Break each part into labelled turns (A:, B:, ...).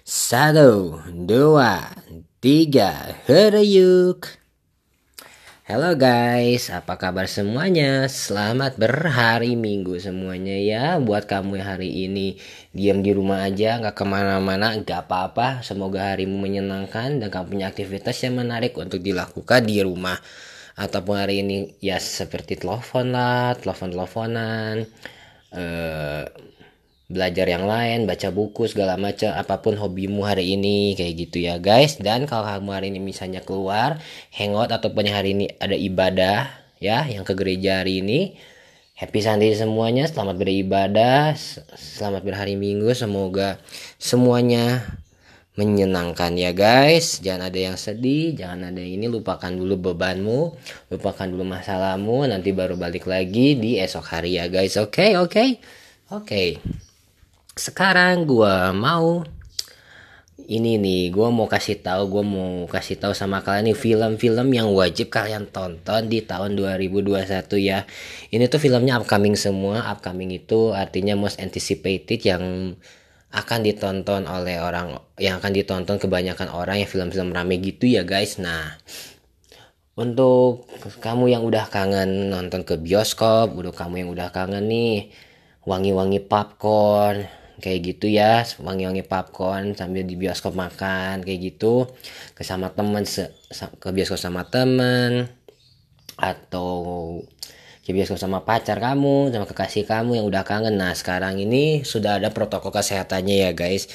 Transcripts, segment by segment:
A: Satu, dua, tiga, yuk. Halo guys, apa kabar semuanya? Selamat berhari minggu semuanya ya Buat kamu yang hari ini diam di rumah aja, nggak ke mana-mana, nggak apa-apa Semoga harimu menyenangkan dan kamu punya aktivitas yang menarik untuk dilakukan di rumah Ataupun hari ini ya seperti telepon lah, telepon-teleponan eh, belajar yang lain, baca buku segala macam, apa pun hobimu hari ini kayak gitu ya guys. Dan kalau kamu hari ini misalnya keluar, hangout ataupun hari ini ada ibadah ya, yang ke gereja hari ini, happy Sunday semuanya, selamat beribadah, selamat berhari Minggu, semoga semuanya menyenangkan ya guys jangan ada yang sedih jangan ada yang ini lupakan dulu bebanmu lupakan dulu masalahmu nanti baru balik lagi di esok hari ya guys oke okay, oke okay? oke okay sekarang gue mau ini nih gue mau kasih tahu gue mau kasih tahu sama kalian nih film-film yang wajib kalian tonton di tahun 2021 ya. Ini tuh filmnya upcoming semua upcoming itu artinya most anticipated yang akan ditonton oleh orang yang akan ditonton kebanyakan orang yang film-film rame gitu ya guys. Nah untuk kamu yang udah kangen nonton ke bioskop udah kamu yang udah kangen nih wangi-wangi popcorn kayak gitu ya wangi-wangi popcorn sambil di bioskop makan kayak gitu. Ke sama temen ke bioskop sama temen atau ke bioskop sama pacar kamu sama kekasih kamu yang udah kangen. Nah sekarang ini sudah ada protokol kesehatannya ya guys.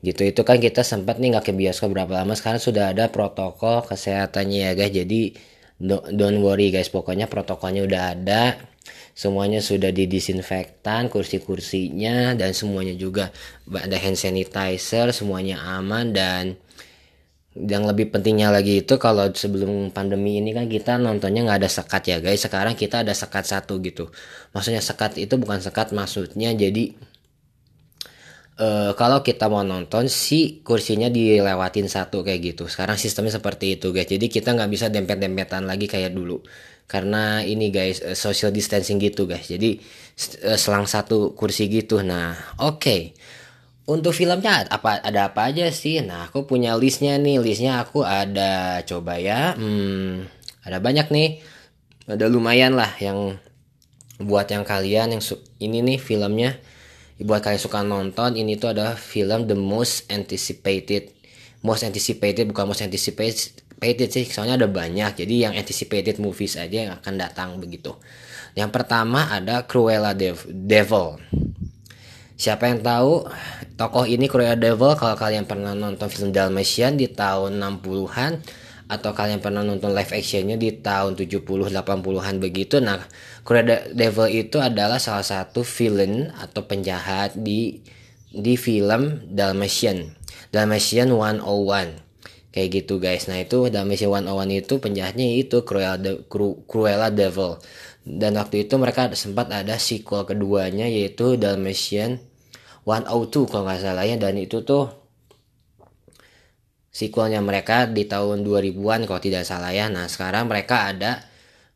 A: Gitu itu kan kita sempat nih nggak ke bioskop berapa lama sekarang sudah ada protokol kesehatannya ya guys. Jadi don't worry guys. Pokoknya protokolnya udah ada semuanya sudah didisinfektan kursi-kursinya dan semuanya juga. Ada hand sanitizer semuanya aman dan yang lebih pentingnya lagi itu kalau sebelum pandemi ini kan kita nontonnya nggak ada sekat ya guys. Sekarang kita ada sekat satu gitu. Maksudnya sekat itu bukan sekat maksudnya jadi uh, kalau kita mau nonton si kursinya dilewatin satu kayak gitu. Sekarang sistemnya seperti itu guys. Jadi kita nggak bisa dempet-dempetan lagi kayak dulu karena ini guys uh, social distancing gitu guys. Jadi uh, selang satu kursi gitu. Nah oke. Okay. untuk filmnya apa ada apa aja sih? Nah aku punya listnya nih. Listnya aku ada coba ya. Hmm, ada banyak nih. Ada lumayan lah yang buat yang kalian yang ini nih filmnya. Buat kalian suka nonton ini tuh adalah film the most anticipated. Most anticipated bukan most anticipated anticipated sih soalnya ada banyak. Jadi yang anticipated movies aja yang akan datang begitu. Yang pertama ada Cruella Devil. Siapa yang tahu tokoh ini Cruella Devil kalau kalian pernah nonton film Dalmatian di tahun 60-an atau kalian pernah nonton live actionnya di tahun 70 80-an begitu. Nah Cruella Devil itu adalah salah satu villain atau penjahat di di film Dalmatian. Dalmatian 101 kayak gitu guys. Nah itu Dalmatian 101 itu penjahatnya itu Cruella, De, Cru, Cruella Devil. Dan waktu itu mereka sempat ada sequel keduanya yaitu Dalmatian 102 kalau nggak salah ya. Dan itu tuh sequelnya mereka di tahun 2000-an kalau tidak salah ya. Nah sekarang mereka ada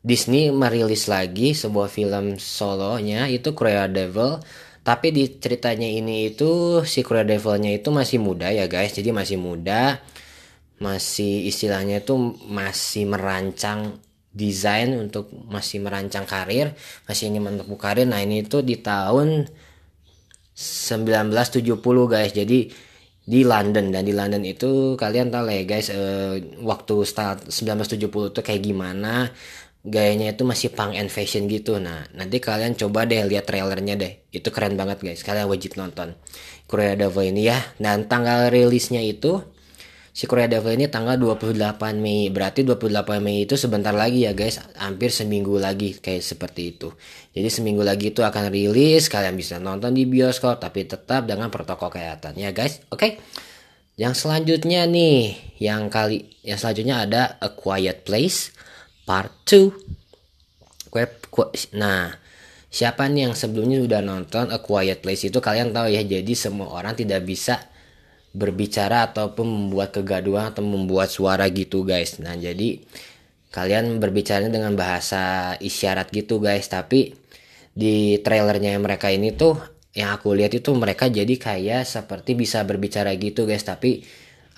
A: Disney merilis lagi sebuah film solonya itu Cruella Devil. Tapi di ceritanya ini itu si Cruella Devilnya itu masih muda ya guys. Jadi masih muda masih istilahnya itu masih merancang desain untuk masih merancang karir masih ingin menempuh karir. Nah ini tuh di tahun 1970 guys. Jadi di London. Dan di London itu kalian tahu ya guys eh, waktu start 1970 itu kayak gimana gayanya itu masih punk and fashion gitu. Nah nanti kalian coba deh lihat trailernya deh. Itu keren banget guys. Kalian wajib nonton. Korea Devil ini ya. Dan tanggal rilisnya itu si Korea Devil ini tanggal 28 Mei. Berarti 28 Mei itu sebentar lagi ya guys, hampir seminggu lagi kayak seperti itu. Jadi seminggu lagi itu akan rilis, kalian bisa nonton di bioskop tapi tetap dengan protokol kesehatan ya guys. Oke. Okay? Yang selanjutnya nih, yang kali yang selanjutnya ada A Quiet Place Part 2. Nah, siapa nih yang sebelumnya udah nonton A Quiet Place itu kalian tahu ya, jadi semua orang tidak bisa berbicara ataupun membuat kegaduhan atau membuat suara gitu guys. Nah jadi kalian berbicara dengan bahasa isyarat gitu guys. Tapi di trailernya mereka ini tuh yang aku lihat itu mereka jadi kayak seperti bisa berbicara gitu guys. Tapi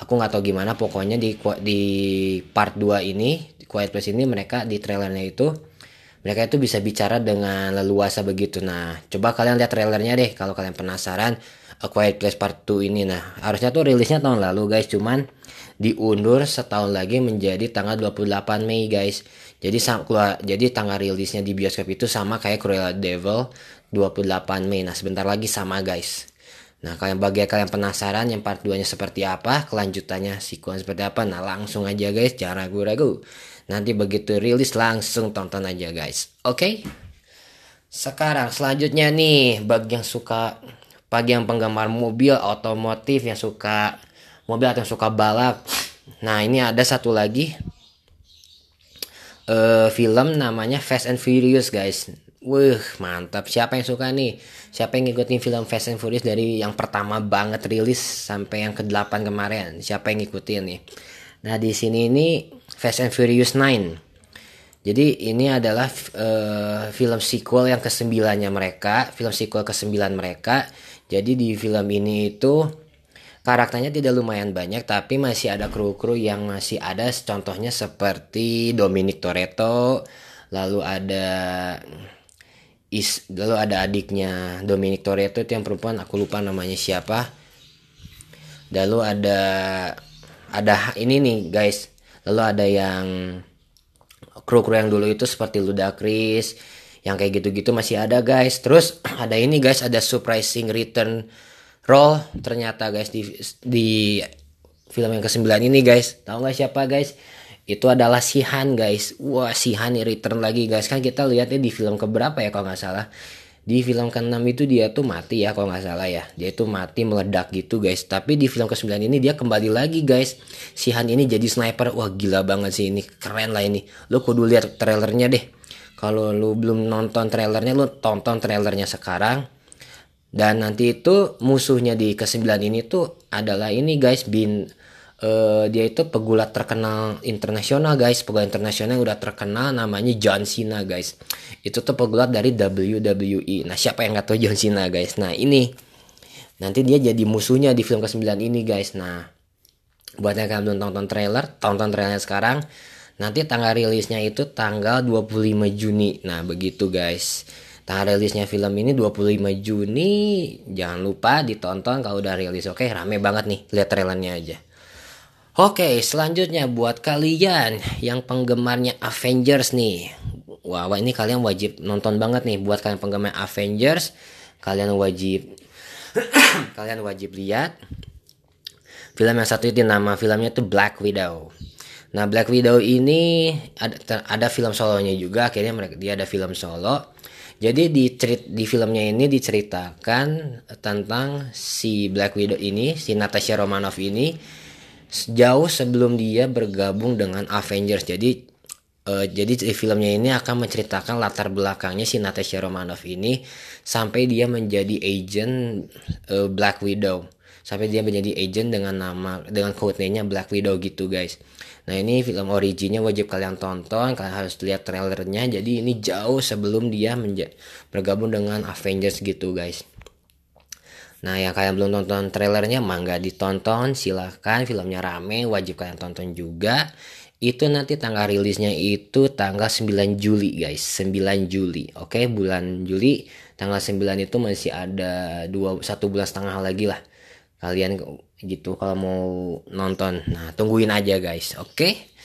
A: aku nggak tahu gimana pokoknya di di part 2 ini Quiet Place ini mereka di trailernya itu mereka itu bisa bicara dengan leluasa begitu. Nah coba kalian lihat trailernya deh kalau kalian penasaran A Quiet Place Part 2 ini nah harusnya tuh rilisnya tahun lalu guys cuman diundur setahun lagi menjadi tanggal 28 Mei guys jadi keluar jadi tanggal rilisnya di bioskop itu sama kayak Cruella Devil 28 Mei. Nah, sebentar lagi sama guys. Nah, kalian bagi kalian penasaran yang part 2-nya seperti apa, kelanjutannya sequel seperti apa, nah langsung aja guys, jangan ragu-ragu. Nanti begitu rilis langsung tonton aja guys. Oke? Okay? Sekarang selanjutnya nih bagi yang suka bagi yang penggemar mobil otomotif yang suka mobil atau yang suka balap. Nah, ini ada satu lagi uh, film namanya Fast and Furious guys. Wih mantap. Siapa yang suka nih? Siapa yang ngikutin film Fast and Furious Dari yang pertama banget rilis Sampai yang ke-8 kemarin? Siapa yang ngikutin nih? Nah di sini ini Fast and Furious 9 Jadi ini adalah uh, Film sequel yang ke-9 nya mereka Film sequel ke-9 mereka Jadi di film ini itu Karakternya tidak lumayan banyak Tapi masih ada kru-kru yang masih ada. Contohnya seperti Dominic Toretto Lalu ada is lalu ada adiknya Dominic Toretto itu yang perempuan aku lupa namanya siapa. Lalu ada ada ini nih guys. Lalu ada yang kru-kru yang dulu itu seperti Ludacris yang kayak gitu-gitu masih ada guys. Terus ada ini guys. Ada surprising return role ternyata guys di di film yang ke-9 ini guys. Tahu nggak siapa guys? Itu adalah Sihan guys. Wah Sihan return lagi guys. Kan kita lihatnya di film keberapa ya kalau nggak salah? Di film ke-6 itu dia tuh mati ya kalau nggak salah ya. Dia tuh mati meledak gitu guys. Tapi di film ke-9 ini dia kembali lagi guys. Sihan ini jadi sniper. Wah gila banget sih. Ini keren lah ini. Lu kudu lihat trailernya deh kalau lu belum nonton trailernya lu tonton trailernya sekarang. Dan nanti itu musuhnya di ke-9 ini tuh adalah ini guys bin uh, dia itu pegulat terkenal internasional guys. Pegulat internasional yang udah terkenal namanya John Cena guys. Itu tuh pegulat dari WWE nah siapa yang nggak tahu John Cena guys? Nah ini. Nanti dia jadi musuhnya di film ke-9 ini guys. Nah buat yang kalian belum tonton trailer tonton trailernya sekarang nanti tanggal rilisnya itu tanggal 25 Juni. Nah begitu guys. Tanggal rilisnya film ini 25 Juni. Jangan lupa ditonton kalau udah rilis. Oke rame banget nih. Lihat trailernya aja. Oke, selanjutnya buat kalian yang penggemarnya Avengers nih. Wah, wah ini kalian wajib nonton banget nih. Buat kalian penggemar Avengers. Kalian wajib kalian wajib lihat. Film yang satu itu nama filmnya itu Black Widow. Nah, Black Widow ini ada ada film solonya juga. Akhirnya mereka dia ada film solo. Jadi di cerit di filmnya ini diceritakan tentang si Black Widow ini, si Natasha Romanoff ini jauh sebelum dia bergabung dengan Avengers. Jadi uh, jadi di filmnya ini akan menceritakan latar belakangnya si Natasha Romanoff ini sampai dia menjadi agent uh, Black Widow. Sampai dia menjadi agent dengan nama dengan codename-nya Black Widow gitu guys. Nah ini film originnya wajib kalian tonton, kalian harus lihat trailernya. Jadi ini jauh sebelum dia bergabung dengan Avengers gitu guys. Nah yang kalian belum nonton trailernya mangga ditonton. Silahkan filmnya rame wajib kalian tonton juga. Itu nanti tanggal rilisnya itu tanggal 9 Juli guys. 9 Juli oke? Bulan Juli tanggal 9 itu masih ada dua satu bulan setengah lagi lah kalian gitu kalau mau nonton nah tungguin aja guys oke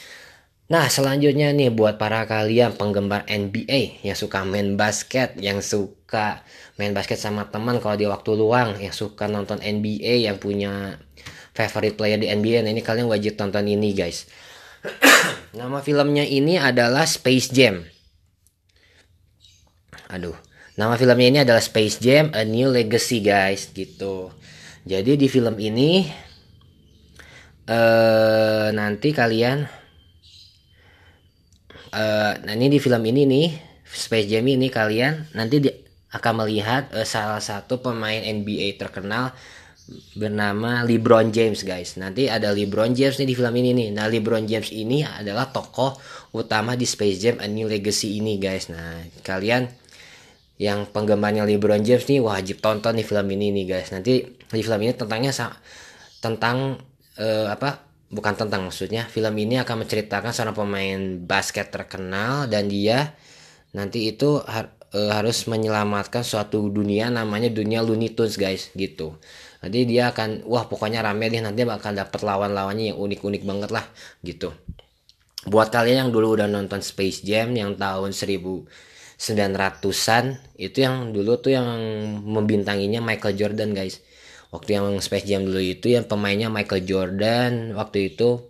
A: Nah selanjutnya nih buat para kalian penggemar NBA yang suka main basket, yang suka main basket sama teman kalau di waktu luang, yang suka nonton NBA, yang punya favorite player di NBA, nah ini kalian wajib tonton ini guys. nama filmnya ini adalah Space Jam. Aduh, nama filmnya ini adalah Space Jam: A New Legacy guys, gitu. Jadi di film ini uh, nanti kalian uh, nah ini di film ini nih Space Jam ini kalian nanti di, akan melihat uh, salah satu pemain NBA terkenal bernama LeBron James guys. Nanti ada LeBron James nih di film ini nih. Nah LeBron James ini adalah tokoh utama di Space Jam A New Legacy ini guys. Nah kalian yang penggemarnya LeBron James nih wajib tonton nih film ini nih guys nanti di film ini tentangnya tentang uh, apa bukan tentang maksudnya film ini akan menceritakan seorang pemain basket terkenal dan dia nanti itu har uh, harus menyelamatkan suatu dunia namanya dunia Looney Tunes guys gitu. Nanti dia akan wah pokoknya rame deh nanti bakal dapat lawan-lawannya yang unik-unik banget lah gitu. Buat kalian yang dulu udah nonton Space Jam yang tahun 1900-an itu yang dulu tuh yang membintanginya Michael Jordan guys waktu yang Space Jam dulu itu yang pemainnya Michael Jordan waktu itu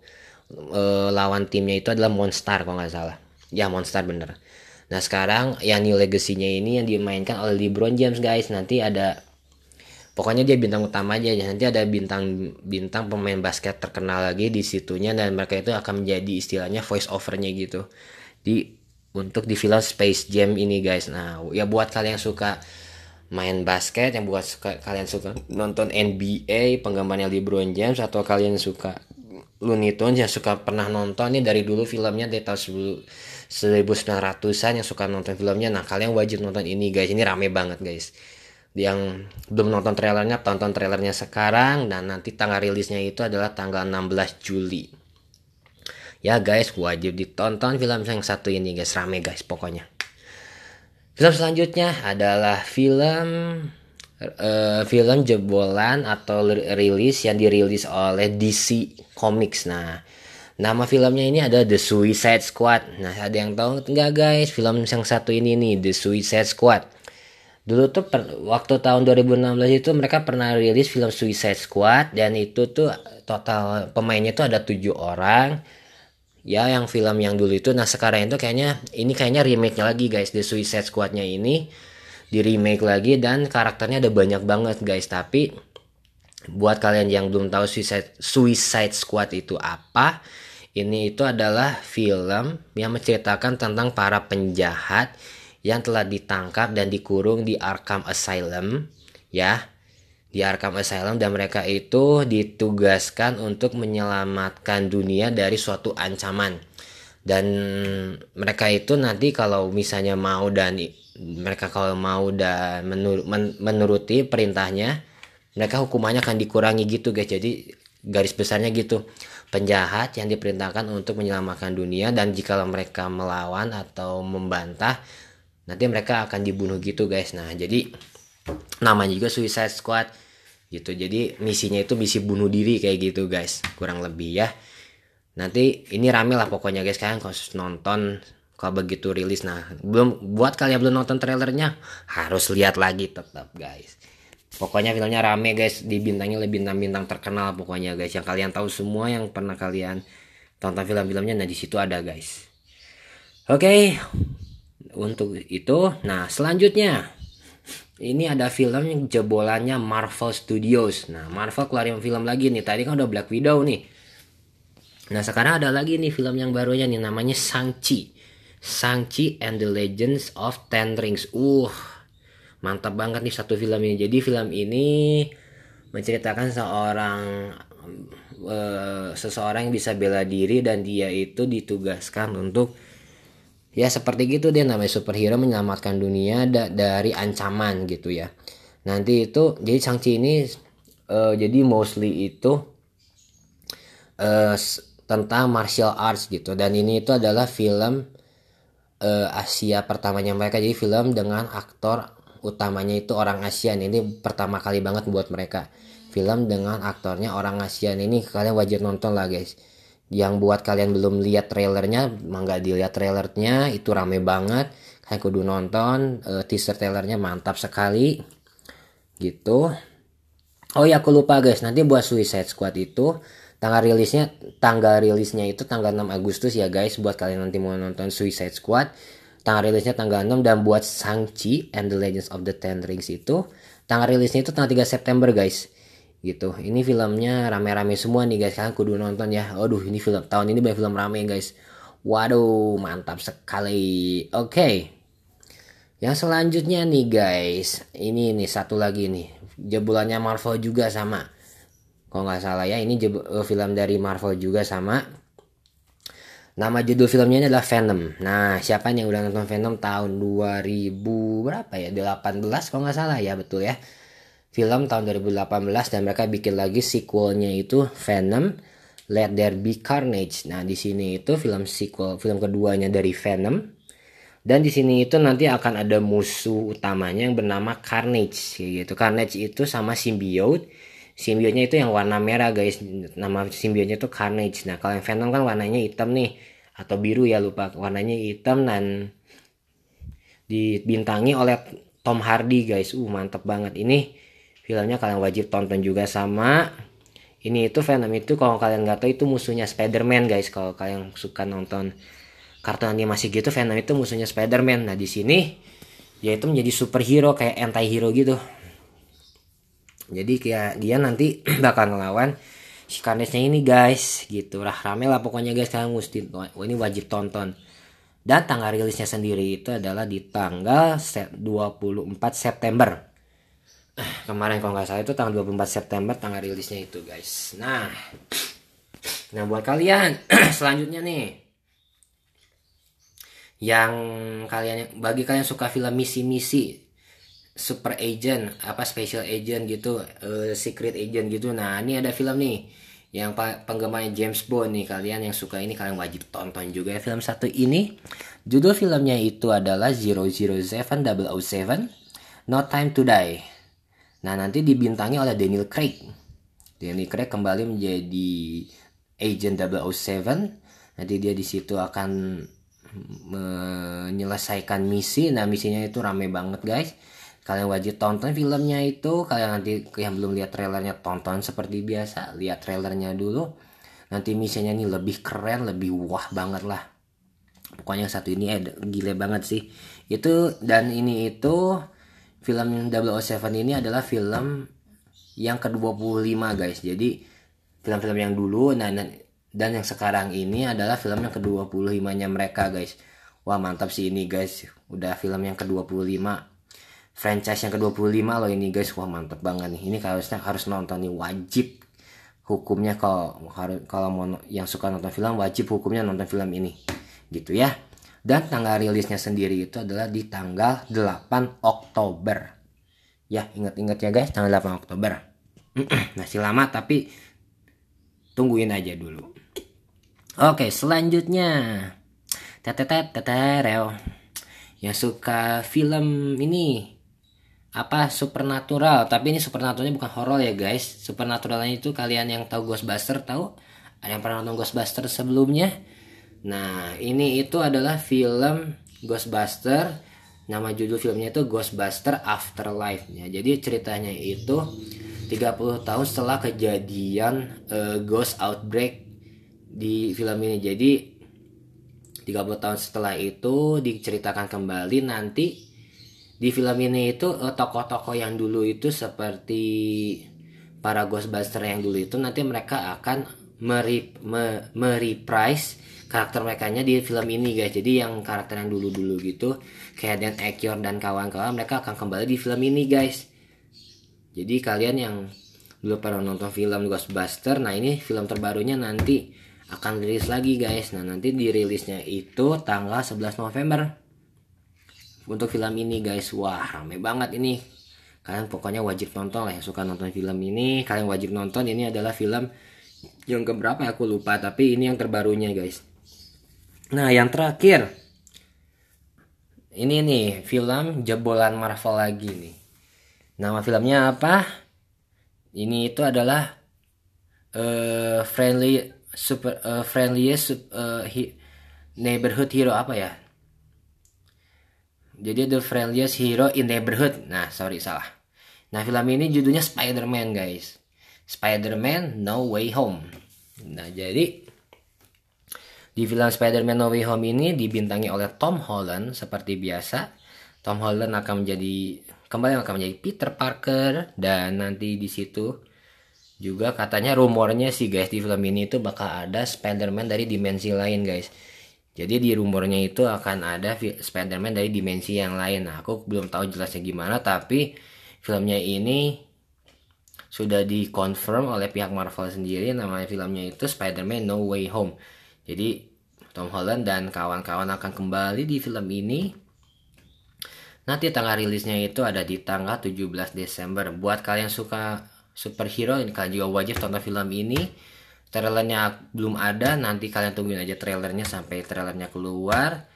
A: e, lawan timnya itu adalah Monster kalau nggak salah. Ya Monster bener. Nah sekarang yang New Legacy-nya ini yang dimainkan oleh LeBron James guys. Nanti ada pokoknya dia bintang utama aja. Nanti ada bintang bintang pemain basket terkenal lagi di situnya dan mereka itu akan menjadi istilahnya voice overnya gitu. Di untuk di film Space Jam ini guys. Nah ya buat kalian yang suka main basket yang buat suka kalian suka? Nonton NBA penggemarnya LeBron James atau kalian suka Looney Tunes yang suka pernah nonton nih? Dari dulu filmnya dari tahun 1900-an yang suka nonton filmnya. Nah kalian wajib nonton ini guys. Ini rame banget guys. Yang belum nonton trailernya tonton trailernya sekarang. Dan nanti tanggal rilisnya itu adalah tanggal 16 Juli. Ya guys wajib ditonton film yang satu ini guys. Rame guys pokoknya film selanjutnya adalah film uh, film jebolan atau rilis yang dirilis oleh DC Comics nah Nama filmnya ini ada The Suicide Squad. Nah, ada yang tahu enggak guys? Film yang satu ini nih, The Suicide Squad dulu tuh per, waktu tahun 2016 itu mereka pernah rilis film Suicide Squad dan itu tuh total pemainnya tuh ada tujuh orang ya yang film yang dulu itu. Nah sekarang itu kayaknya ini kayaknya remake nya lagi guys. The Suicide Squadnya ini di remake lagi dan karakternya ada banyak banget guys. Tapi buat kalian yang belum tahu Suicide, Suicide Squad itu apa ini itu adalah film yang menceritakan tentang para penjahat yang telah ditangkap dan dikurung di Arkham Asylum ya di Arkham Asylum dan mereka itu ditugaskan untuk menyelamatkan dunia dari suatu ancaman. Dan mereka itu nanti kalau misalnya mau dan mereka kalau mau dan menur, men, menuruti perintahnya mereka hukumannya akan dikurangi gitu guys. Jadi garis besarnya gitu. Penjahat yang diperintahkan untuk menyelamatkan dunia dan jika mereka melawan atau membantah nanti mereka akan dibunuh gitu guys. Nah jadi namanya juga Suicide Squad gitu. Jadi misinya itu misi bunuh diri kayak gitu guys. Kurang lebih ya. Nanti ini rame lah pokoknya guys. Kalian kalau nonton kalau begitu rilis. Nah belum buat kalian belum nonton trailernya harus lihat lagi tetap guys. Pokoknya filmnya rame guys. Dibintangi oleh bintang-bintang terkenal pokoknya guys. Yang kalian tahu semua yang pernah kalian tonton film-filmnya nah di situ ada guys. Oke. Okay, untuk itu nah selanjutnya ini ada film yang jebolannya Marvel Studios. Nah Marvel keluarin film lagi nih. Tadi kan udah Black Widow nih. Nah sekarang ada lagi nih film yang barunya nih namanya Shang-Chi. Shang-Chi and the Legends of Ten Rings. Uh mantap banget nih satu film ini. Jadi film ini menceritakan seorang uh, seseorang yang bisa bela diri dan dia itu ditugaskan untuk ya seperti gitu dia namanya superhero menyelamatkan dunia da dari ancaman gitu ya. Nanti itu jadi Shang-Chi ini uh, jadi mostly itu uh, tentang martial arts gitu. Dan ini itu adalah film uh, Asia pertamanya mereka. Jadi film dengan aktor utamanya itu orang ASEAN ini pertama kali banget buat mereka. Film dengan aktornya orang ASEAN ini kalian wajib nonton lah guys yang buat kalian belum lihat trailernya mangga dilihat trailernya itu rame banget. Kalian kudu nonton uh, teaser trailernya mantap sekali. Gitu. Oh ya aku lupa guys. Nanti buat Suicide Squad itu tanggal rilisnya tanggal rilisnya itu tanggal 6 Agustus ya guys. Buat kalian nanti mau nonton Suicide Squad tanggal rilisnya tanggal 6 dan buat Shang-Chi and the Legends of the Ten Rings itu tanggal rilisnya itu tanggal 3 September guys gitu. Ini filmnya rame-rame semua nih guys. Kalian kudu nonton ya. Aduh ini film tahun ini banyak film rame guys. Waduh mantap sekali. Oke. Okay. yang selanjutnya nih guys. Ini nih satu lagi nih. Jebolannya Marvel juga sama. Kalau nggak salah ya ini uh, film dari Marvel juga sama. Nama judul filmnya adalah Venom. Nah, siapa yang udah nonton Venom? Tahun 2000 berapa ya? 18 kalau nggak salah ya, betul ya. Film tahun 2018 dan mereka bikin lagi sequelnya itu Venom Let There Be Carnage. Nah, di sini itu film sequel, film keduanya dari Venom. Dan di sini itu nanti akan ada musuh utamanya yang bernama Carnage. Kayak gitu. Carnage itu sama symbiote Simbionnya itu yang warna merah guys. Nama simbionnya itu Carnage. Nah kalau yang Venom kan warnanya hitam nih. Atau biru ya lupa. Warnanya hitam dan dibintangi oleh Tom Hardy guys. Uh mantep banget. Ini filmnya kalian wajib tonton juga sama. Ini itu Venom itu kalau kalian nggak tahu itu musuhnya Spider-Man guys. Kalau kalian suka nonton kartun animasi gitu Venom itu musuhnya Spider-Man. Nah di sini dia itu menjadi superhero kayak anti hero gitu. Jadi kayak dia nanti bakal ngelawan si Carnage ini guys. Gitu. Lah rame lah pokoknya guys. Kalian mesti oh, ini wajib tonton. Dan tanggal rilisnya sendiri itu adalah di tanggal 24 September kemarin kalau nggak salah itu tanggal 24 September tanggal rilisnya itu guys. Nah nah buat kalian selanjutnya nih. Yang kalian bagi kalian suka film misi-misi super agent apa special agent gitu uh, secret agent gitu. Nah ini ada film nih yang penggemar James Bond nih. Kalian yang suka ini kalian wajib tonton juga ya film satu ini. Judul filmnya itu adalah 007 007 No Time to Die nah nanti dibintangi oleh Daniel Craig. Daniel Craig kembali menjadi agent 007 nanti dia di situ akan menyelesaikan misi. Nah misinya itu rame banget guys. Kalian wajib tonton filmnya itu. Kalian nanti yang belum lihat trailernya tonton seperti biasa. Lihat trailernya dulu. Nanti misinya ini lebih keren lebih wah banget lah. Pokoknya satu ini eh, gile banget sih. Itu dan ini itu film 007 ini adalah film yang ke-25 guys. Jadi film-film yang dulu nah, dan yang sekarang ini adalah film yang ke-25 nya mereka guys. Wah mantap sih ini guys. Udah film yang ke-25 franchise yang ke-25 loh ini guys. Wah mantep banget nih. Ini harusnya harus nonton nih. Wajib hukumnya kalau kalau mau yang suka nonton film wajib hukumnya nonton film ini. Gitu ya dan tanggal rilisnya sendiri itu adalah di tanggal 8 Oktober. Ya ingat-ingat ya guys tanggal 8 Oktober. Masih lama tapi tungguin aja dulu. Oke selanjutnya. Tetetet tetereo. Yang suka film ini apa supernatural? Tapi ini supernaturalnya bukan horor ya guys. Supernaturalnya itu kalian yang tahu Ghostbuster tahu? Ada yang pernah nonton Ghostbuster sebelumnya nah ini itu adalah film Ghostbuster. Nama judul filmnya itu Ghostbuster Afterlife ya jadi ceritanya itu 30 tahun setelah kejadian uh, ghost outbreak di film ini. Jadi 30 tahun setelah itu diceritakan kembali nanti di film ini itu eh, tokoh-tokoh yang dulu itu seperti para Ghostbuster yang dulu itu nanti mereka akan merip, me, mereprise karakter mereka di film ini guys. Jadi yang karakter yang dulu-dulu gitu kayak Dan Aykroyd dan kawan-kawan mereka akan kembali di film ini guys. Jadi kalian yang dulu pernah nonton film Ghostbuster nah ini film terbarunya nanti akan rilis lagi guys. Nah nanti dirilisnya itu tanggal 11 November untuk film ini guys. Wah rame banget ini. Kalian pokoknya wajib nonton lah yang suka nonton film ini. Kalian wajib nonton ini adalah film yang keberapa aku lupa. Tapi ini yang terbarunya guys nah yang terakhir ini nih film jebolan Marvel lagi nih nama filmnya apa ini itu adalah uh, friendly super uh, friendliest uh, neighborhood hero apa ya jadi The Friendliest Hero in Neighborhood. Nah, sorry salah. Nah, film ini judulnya Spider-Man, guys. Spider-Man No Way Home. Nah, jadi di film Spider-Man No Way Home ini dibintangi oleh Tom Holland seperti biasa. Tom Holland akan menjadi kembali akan menjadi Peter Parker dan nanti di situ juga katanya rumornya sih guys di film ini itu bakal ada Spider-Man dari dimensi lain guys jadi di rumornya itu akan ada Spider-Man dari dimensi yang lain. Nah, aku belum tahu jelasnya gimana, tapi filmnya ini sudah dikonfirm oleh pihak Marvel sendiri. Namanya filmnya itu Spider-Man No Way Home. Jadi Tom Holland dan kawan-kawan akan kembali di film ini. Nanti tanggal rilisnya itu ada di tanggal 17 Desember. Buat kalian suka superhero, ini kalian juga wajib tonton film ini. Trailernya belum ada, nanti kalian tungguin aja trailernya sampai trailernya keluar.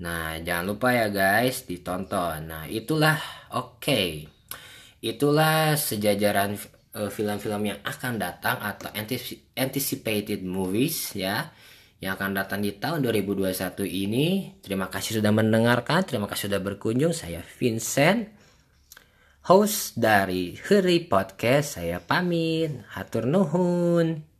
A: Nah, jangan lupa ya guys, ditonton. Nah, itulah oke. Okay. Itulah sejajaran uh, film-film yang akan datang atau anticipated movies ya yang akan datang di tahun 2021 ini. Terima kasih sudah mendengarkan, terima kasih sudah berkunjung. Saya Vincent, host dari Heri Podcast. Saya pamit, hatur nuhun.